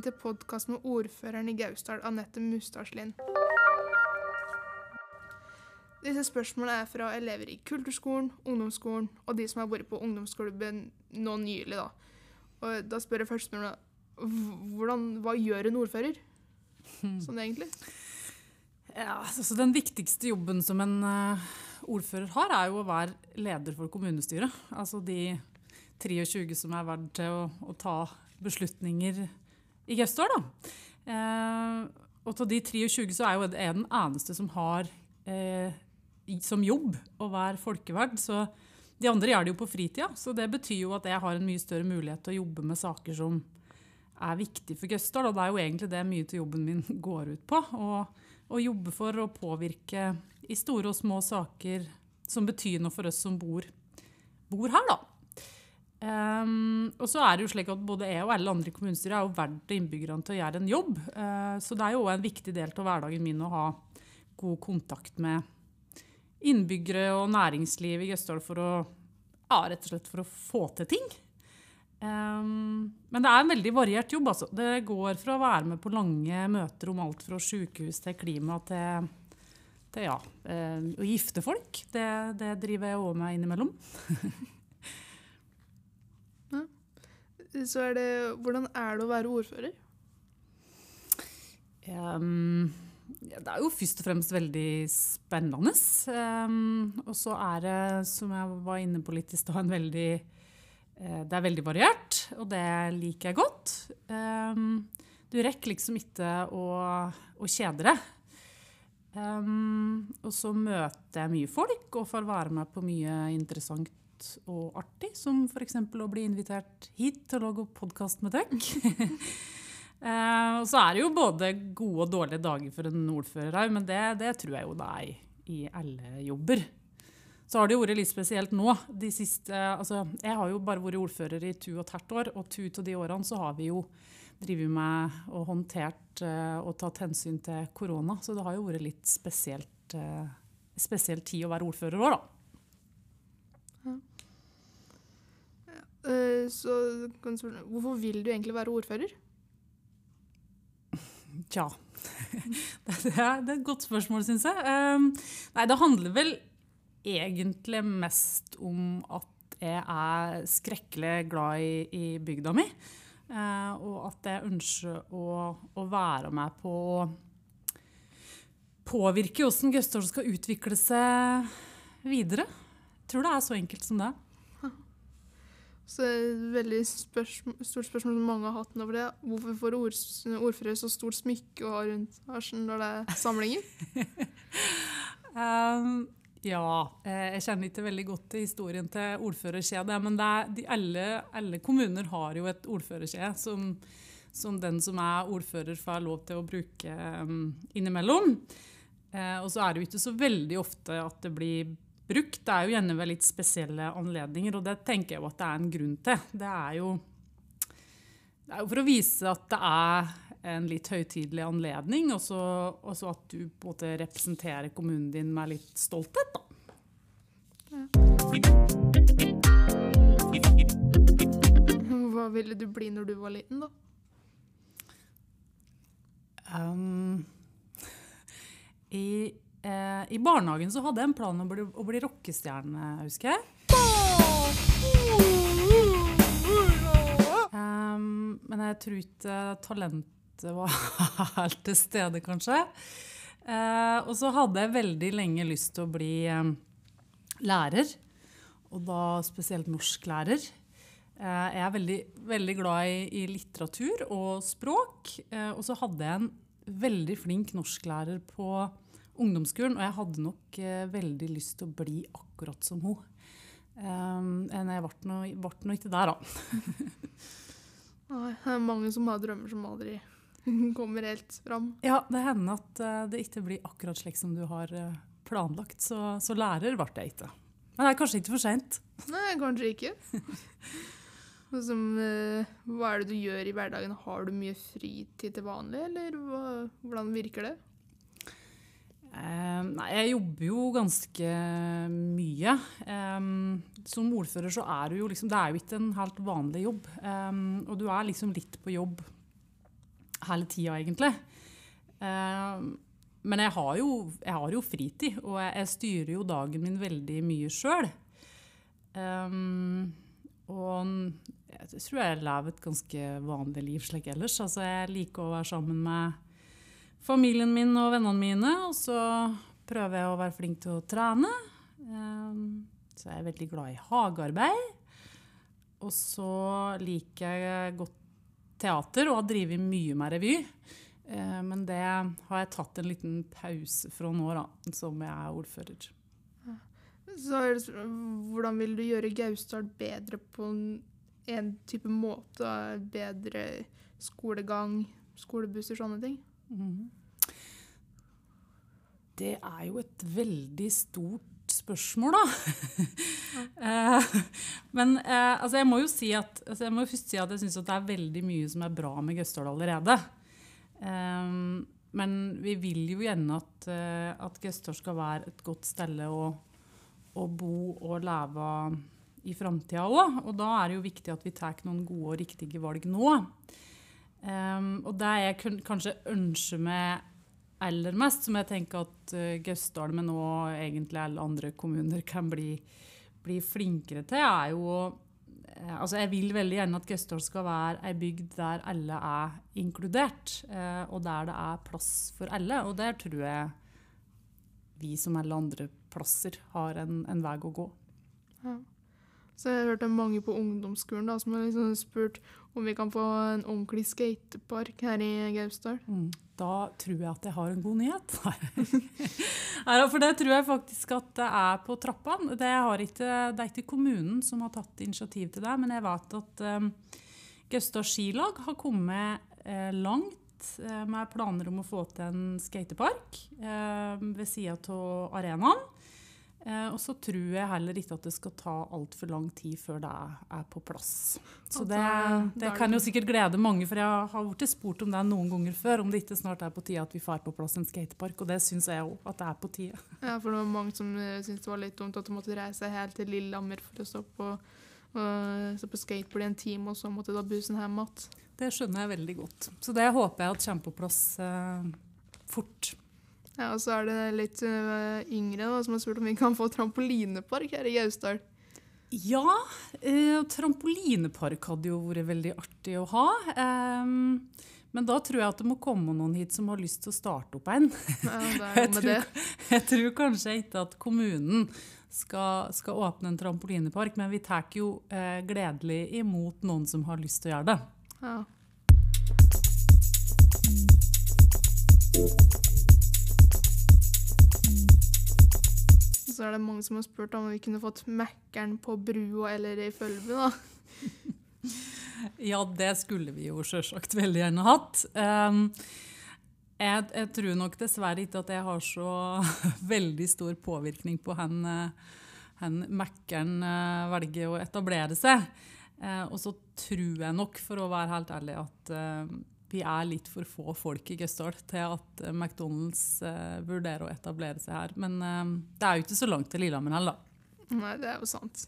velkommen til podkast med ordføreren i Gausdal, Anette Mustadslien. Disse spørsmålene er fra elever i kulturskolen, ungdomsskolen og de som har vært på ungdomsklubben nå nylig. Da Og da spør jeg først hvordan, hva gjør en ordfører? Sånn egentlig. Ja, altså Den viktigste jobben som en uh, ordfører har, er jo å være leder for kommunestyret. Altså de 23 som er verdt til å, å ta beslutninger i Gausdal. Eh, og av de 23 så er jo jeg den eneste som har eh, som jobb å være folkeverd. Så de andre gjør det jo på fritida. Så det betyr jo at jeg har en mye større mulighet til å jobbe med saker som er viktige for Gausdal. Og det er jo egentlig det mye til jobben min går ut på. Å jobbe for å påvirke i store og små saker som betyr noe for oss som bor, bor her, da. Um, og så er det jo slik at Både jeg og alle andre kommunestyrer er jo verdt innbyggerne til å gjøre en jobb. Uh, så det er jo en viktig del av hverdagen min å ha god kontakt med innbyggere og næringsliv i Gøstdal for å, ja, for å få til ting. Um, men det er en veldig variert jobb. Altså. Det går fra å være med på lange møter om alt fra sykehus til klima til, til ja, uh, å gifte folk. Det, det driver jeg òg med innimellom. så er det Hvordan er det å være ordfører? Um, det er jo først og fremst veldig spennende. Um, og så er det, som jeg var inne på litt i stad, veldig uh, Det er veldig variert, og det liker jeg godt. Um, du rekker liksom ikke å, å kjede deg. Og så møter jeg mye folk og får være med på mye interessant og artig, som f.eks. å bli invitert hit til å lage podkast med dere. eh, og så er det jo både gode og dårlige dager for en ordfører òg, men det, det, tror jeg jo det er i alle jobber. Så har det jo vært litt spesielt nå. De siste, altså, jeg har jo bare vært ordfører i to og et halvt år, og to av de årene så har vi jo drevet med og håndtert uh, og tatt hensyn til korona. Så det har jo vært litt spesielt, uh, spesiell tid å være ordfører òg, da. Uh, så hvorfor vil du egentlig være ordfører? Tja det, er, et godt spørsmål, syns jeg. Um, nei, det handler vel egentlig mest om at jeg er skrekkelig glad i, i bygda mi. Uh, og at jeg ønsker å, å være med på å påvirke hvordan Gausdal skal utvikle seg videre. Jeg tror det er så enkelt som det. Så det er et veldig spørsmål, stort spørsmål som mange har hatt over det. Hvorfor får ord, ordfører så stort smykke å ha rundt halsen når det er samlinger? um, ja, eh, jeg kjenner ikke veldig godt til historien til ordførerkjedet. Men er, de, alle, alle, kommuner har jo et ordførerkjede som, som, den som er ordfører, får lov til å bruke um, innimellom. Uh, og så er det jo ikke så veldig ofte at det blir brukt. Det er jo gjerne ved litt spesielle anledninger, og det tenker jeg jo at det er en grunn til. Det er jo, det er jo for å vise at det er en litt høytidelig anledning, og så at du på en måte representerer kommunen din med litt stolthet. da. Hva ville du bli når du var liten, da? Um, I Eh, I barnehagen så hadde jeg en plan om å bli, å bli rockestjerne, husker jeg. Um, men jeg tror ikke talentet var helt til stede, kanskje. Uh, og så hadde jeg veldig lenge lyst til å bli um, lærer. Og da spesielt norsklærer. Uh, jeg er veldig, veldig glad i, i, litteratur og språk. Uh, og så hadde jeg en veldig flink norsklærer på ungdomsskolen, og jeg hadde nok eh, veldig lyst til å bli akkurat som hun. Um, men jeg ble nå ikke der, da. Nei, det er mange som har drømmer som aldri kommer helt fram. Ja, det hender at uh, det ikke blir akkurat slik som du har planlagt. Så, så, lærer ble jeg ikke. Men det er kanskje ikke for seint. Nei, kanskje ikke. Som, hva er det du gjør i hverdagen? Har du mye fritid til vanlig, eller hva, hvordan virker det? Uh, nei, jeg jobber jo ganske mye. Um, som ordfører så er du jo liksom Det er jo ikke en helt vanlig jobb. Um, og du er liksom litt på jobb hele tida, egentlig. Men jeg har, jo, jeg har jo fritid, og jeg, jeg styrer jo dagen min veldig mye sjøl. Og jeg tror jeg lever et ganske vanlig liv slik ellers. Altså, jeg liker å være sammen med familien min og vennene mine, og så prøver jeg å være flink til å trene. Um, så jeg er veldig glad i hagearbeid. Og så liker jeg godt teater og har drevet mye med revy. Eh, men det har jeg tatt en liten pause fra nå, da, som jeg er ordfører. Så hvordan vil du gjøre Gausdal bedre på en type måte? Bedre skolegang, skolebusser, sånne ting? Mm. Det er jo et veldig stort spørsmål, da. Eh, men eh, altså jeg må jo si at, altså jeg må først si at jeg syns det er veldig mye som er bra med Gausdal allerede. Um, men vi vil jo gjerne at, at Gausdal skal være et godt sted å, å, bo og leve i framtida òg. Og da er det jo viktig at vi tar noen gode og riktige valg nå. Um, og det jeg kanskje ønsker meg aller mest, som jeg tenker at uh, Gausdal, men òg egentlig alle andre kommuner kan bli, bli flinkere til, er jo å uh, Altså, jeg vil veldig gjerne at Gausdal skal være ei bygd der alle er inkludert, uh, og der det er plass for alle. Og der tror jeg vi som alle andre plasser har en, en vei å gå. Ja. Så jeg hørte mange på ungdomsskolen da, som har liksom spurt om vi kan få en ordentlig skatepark her i Gausdal. Mm da tror jeg at jeg har en god nyhet. For det tror jeg faktisk at det er på trappene. Det, det, er ikke kommunen som har tatt initiativ til det, men jeg vet at um, Gausdal skilag har kommet uh, langt eh, med planer om å få til en skatepark uh, ved sida av arenaen. Eh, og så tror jeg heller ikke at det skal ta altfor lang tid før det er på plass. Så det, det kan jo sikkert glede mange, for jeg har blitt spurt om det noen ganger før, om det ikke snart er på tide at vi får på plass en skatepark, og det syns jeg òg at det er på tide. Ja, for det var mange som eh, syntes det var litt dumt at du måtte reise helt til Lillehammer for å stå på, på skateboard i en time, og så måtte du ta bussen hjem igjen. Det skjønner jeg veldig godt. Så det håper jeg at kommer på plass uh, fort. Ja, og så er det litt uh, yngre da, som har spurt om vi kan få trampolinepark her i Gausdal. Ja, eh, trampolinepark hadde jo vært veldig artig å ha. Um, men da tror jeg at det må komme noen hit som har lyst til å starte opp en. Ja, det er jeg, tror, jeg tror kanskje ikke at kommunen skal, skal åpne en trampolinepark, men vi tar jo eh, gledelig imot noen som har lyst til å gjøre det. Ja. Så er det mange som har spurt om vi kunne fått Mækkern på brua eller i Følbu, da. ja, det skulle vi jo sjølsagt veldig gjerne hatt. Um, jeg, jeg, tror nok dessverre ikke at jeg har så veldig stor påvirkning på hvor Mækkern uh, velger å etablere seg. Uh, og så tror jeg nok, for å være helt ærlig, at uh, vi er litt for få folk i Gausdal til at eh, McDonald's eh, vurderer å etablere seg her. Men eh, det er jo ikke så langt til Lillehammer heller. Nei, det er jo sant.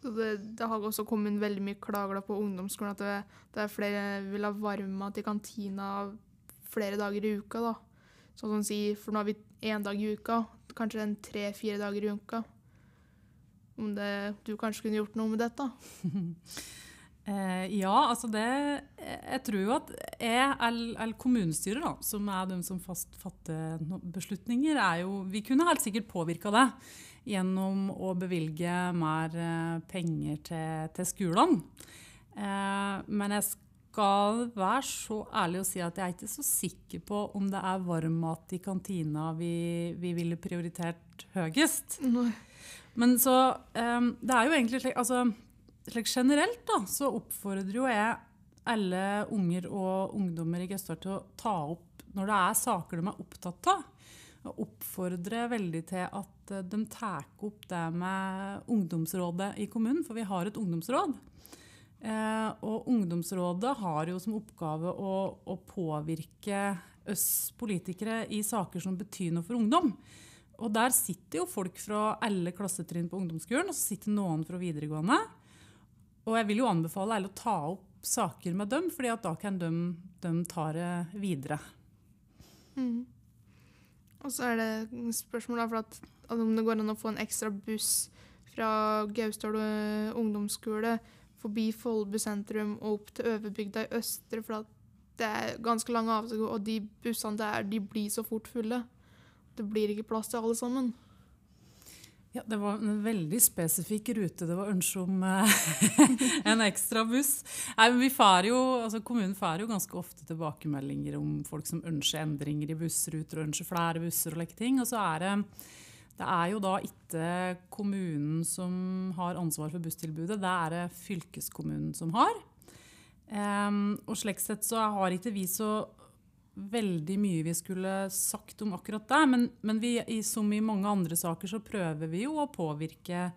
Det, det, har også kommet veldig mye klager på ungdomsskolen at det, det er flere vil ha varmmat i kantina flere dager i uka. da. Sånn som si, For nå har vi én dag i uka, kanskje en tre-fire dager i uka. Om det, du kanskje kunne gjort noe med dette? Eh, ja, altså det Jeg tror jo at jeg, eller kommunestyret, da, som er de som fast fatter beslutninger, er jo Vi kunne helt sikkert påvirka det gjennom å bevilge mer eh, penger til, til skolene. Eh, men jeg skal være så ærlig å si at jeg er ikke så sikker på om det er varmmat i kantina vi, vi ville prioritert høyest. Nei. Men så eh, Det er jo egentlig slik altså, slik generelt da, så oppfordrer jo jeg alle unger og ungdommer i Gausdal til å ta opp når det er saker de er opptatt av. Og oppfordrer veldig til at eh, de tar opp det med ungdomsrådet i kommunen, for vi har et ungdomsråd. Eh, og ungdomsrådet har jo som oppgave å, å påvirke oss politikere i saker som betyr noe for ungdom. Og der sitter jo folk fra alle klassetrinn på ungdomsskolen, og så sitter noen fra videregående. Og jeg vil jo anbefale alle å ta opp saker med dem, fordi da kan de, de ta det videre. Mm. Og så er det spørsmål for at, at om det går an å få en ekstra buss fra Gaustad eh, ungdomsskole forbi Folbu sentrum og opp til Øverbygda i Østre, for det er ganske lange avstander, og de bussene der de blir så fort fulle. Det blir ikke plass til alle sammen. Ja, Det var en veldig spesifikk rute det var ønske om eh, en ekstra buss. Nei, men vi får jo, altså Kommunen får jo ganske ofte tilbakemeldinger om folk som ønsker endringer i bussruter og ønsker flere busser. og like ting. Og så er det, det er jo da ikke kommunen som har ansvar for busstilbudet, det er det fylkeskommunen som har. Um, og slik sett så har ikke vi så veldig mye vi skulle sagt om akkurat det. Men, men vi, som i mange andre saker så prøver vi jo å påvirke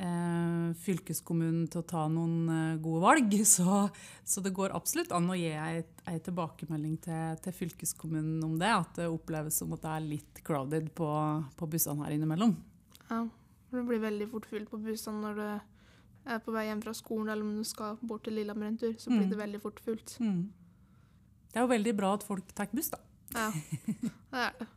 eh, fylkeskommunen til å ta noen eh, gode valg. Så, så, det går absolutt an å gi ei tilbakemelding til, til, fylkeskommunen om det. At det oppleves som at det er litt crowded på, på bussene her innimellom. Ja, det blir veldig fort fylt på bussene når du er på vei hjem fra skolen eller om du skal bort til Lillehammer en tur. Så blir mm. det veldig fort fullt. Mm. Det er jo veldig bra at folk tar buss, da. Ja, det er det.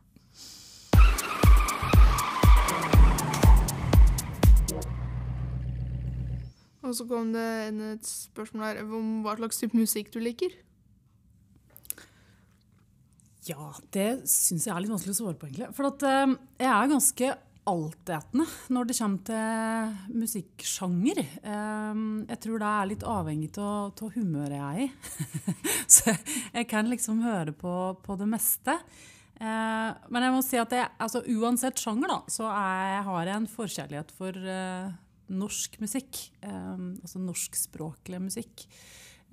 Og så kom det inn et spørsmål her om hva slags type musikk du liker. Ja, det syns jeg er litt vanskelig å svare på, egentlig. For at, uh, jeg er ganske altetende når det kommer til musikksjanger. Ehm, jeg tror det er litt avhengig av humøret jeg er i. Så jeg kan liksom høre på, på det meste. Ehm, men jeg må si at jeg, altså, uansett sjanger, da, så jeg, har jeg en forkjærlighet for uh, norsk musikk. Um, altså norskspråklig musikk.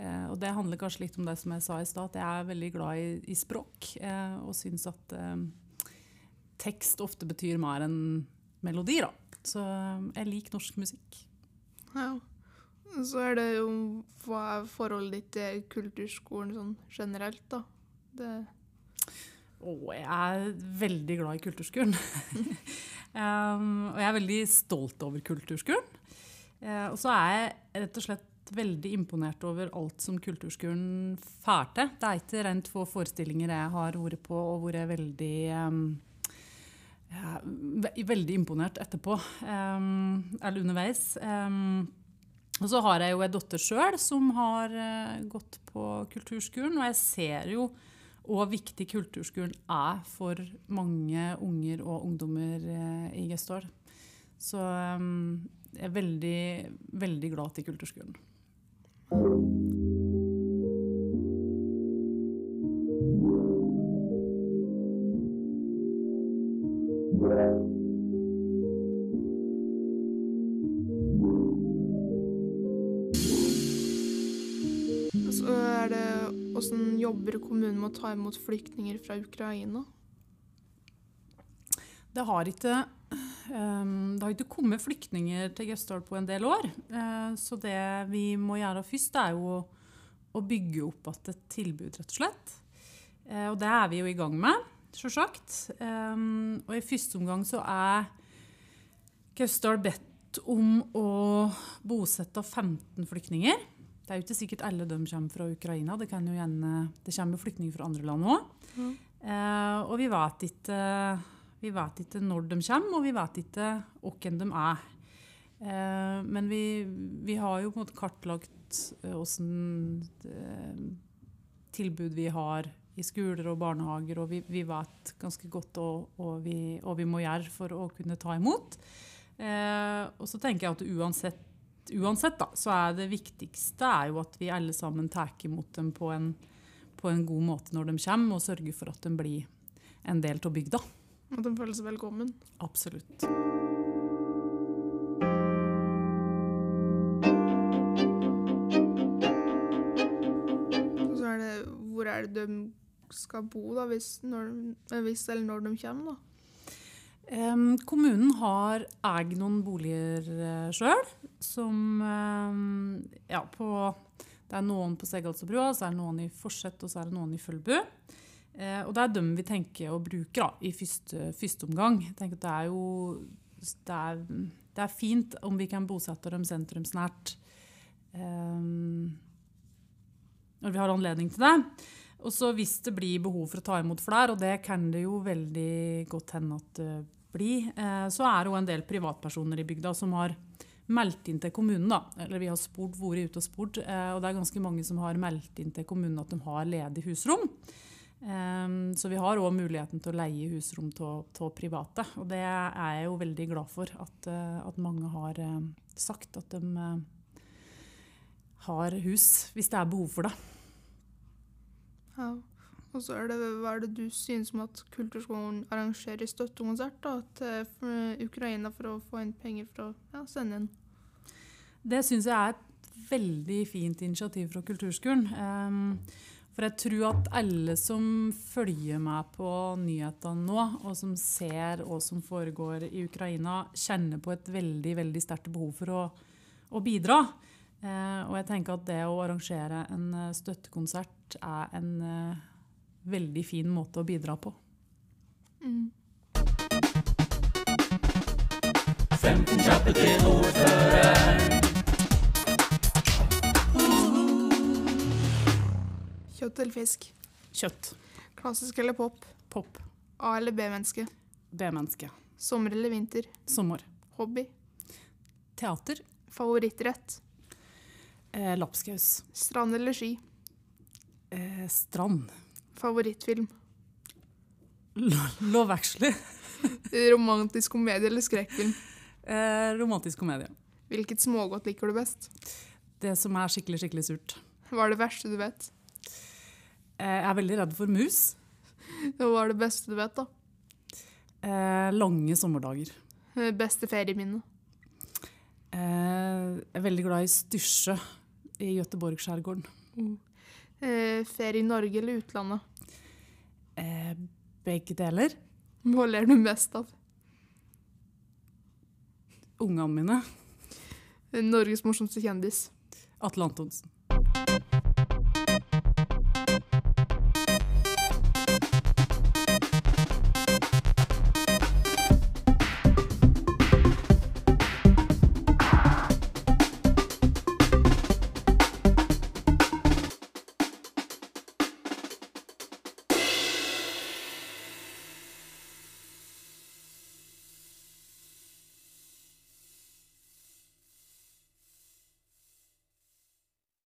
Uh, og det handler kanskje litt om det som jeg sa i stad, at jeg er veldig glad i, i språk. Og syns at tekst ofte betyr mer enn melodi, da. Så um, jeg liker norsk musikk. Ja. Så er det jo Hva er forholdet ditt til kulturskolen sånn generelt, da? Det oh, jeg er veldig glad i kulturskolen. um, og jeg er veldig stolt over kulturskolen. Uh, og så er jeg rett og slett veldig imponert over alt som kulturskolen får til. Det er ikke rent få forestillinger jeg har vært på og hvor jeg er veldig um, ja, veldig imponert etterpå, um, eller underveis. Um, og så har jeg jo ei datter sjøl som har uh, gått på kulturskolen, og jeg ser jo hvor viktig kulturskolen er for mange unger og ungdommer i Gestdal. Så jeg er veldig, veldig glad til kulturskolen. Jobber kommunen med å ta imot flyktninger fra Ukraina? Det har ikke, um, det har ikke kommet flyktninger til Gøstdal på en del år. Uh, så det vi må gjøre først, er jo å, bygge opp igjen et tilbud, rett og slett. Uh, og det er vi jo i gang med, sjølsagt. Um, og i første omgang så er Gausdal bedt om å bosette 15 flyktninger. Det er jo ikke sikkert alle de kommer fra Ukraina. Det, kan jo gjerne, det kommer flyktninger fra andre land òg. Mm. Eh, og vi vet, ikke, vi vet ikke når de kommer, og vi vet ikke hvem de er. Eh, men vi, vi, har jo på en måte kartlagt åssen eh, tilbud vi har i skoler og barnehager, og vi, vi vet ganske godt hva vi, vi, må gjøre for å kunne ta imot. Eh, og så tenker jeg at uansett uansett, da, så er det viktigste er jo at vi alle sammen tar imot dem på en, på en, god måte når de kommer, og sørger for at de blir en del av bygda. At de føler seg velkommen? Absolutt. Er det Hvor er det de skal bo, da, hvis, når, hvis eller når de kommer? da? Kommunen har eid noen boliger uh, sjøl. Som ja, på Det er noen på Segaldsbrua, så er det noen i Forsett og så er det noen i Følbu. Uh, og det er dem vi tenker å bruke da, i første, første omgang. Jeg tenker at det er jo det er, det er, fint om vi kan bosette dem sentrumsnært. Um, når vi har anledning til det. Og så hvis det blir behov for å ta imot flere, og det kan det jo veldig godt hende at blir, eh, så er det jo en del privatpersoner i bygda som har meldt inn til kommunen. da, eller Vi har spurt, vært ute og spurt, eh, og det er ganske mange som har meldt inn til kommunen at de har ledig husrom. Um, så vi har òg muligheten til å leie husrom av private. Og det er jeg jo veldig glad for at, at mange har sagt at de har hus hvis det er behov for det. Ja. Og så er det hva er det du synes om at Kulturskolen arrangerer støttekonsert til Ukraina for å få inn penger for å ja, sende inn? Det syns jeg er et veldig fint initiativ fra Kulturskolen. Um, for jeg tror at alle som følger meg på nyhetene nå, og som ser hva som foregår i Ukraina, kjenner på et veldig veldig sterkt behov for å, å bidra. Eh, og jeg tenker at det å arrangere en eh, støttekonsert er en eh, veldig fin måte å bidra på. Mm. 15 kjappe til ordfører. Kjøtt eller fisk? Kjøtt. Klassisk eller pop? Pop. A- eller B-menneske? B-menneske. Sommer eller vinter? Sommer. Hobby? Teater. Favorittrett? Eh, lapskaus. Strand eller ski? Eh, strand. Favorittfilm? Love Actually. romantisk komedie eller skrekkfilm? Eh, romantisk komedie. Hvilket smågodt liker du best? Det som er skikkelig, skikkelig surt. Hva er det verste du vet? Eh, jeg er veldig redd for mus. Hva er det beste du vet, da? Eh, lange sommerdager. Eh, beste ferieminne? Eh, jeg er veldig glad i Styrsjø i Göteborg-skjærgården. Mm. Eh, ferie i Norge eller utlandet? Eh, begge deler. Hva ler du mest av? Ungene mine. Norges morsomste kjendis? Atle Antonsen.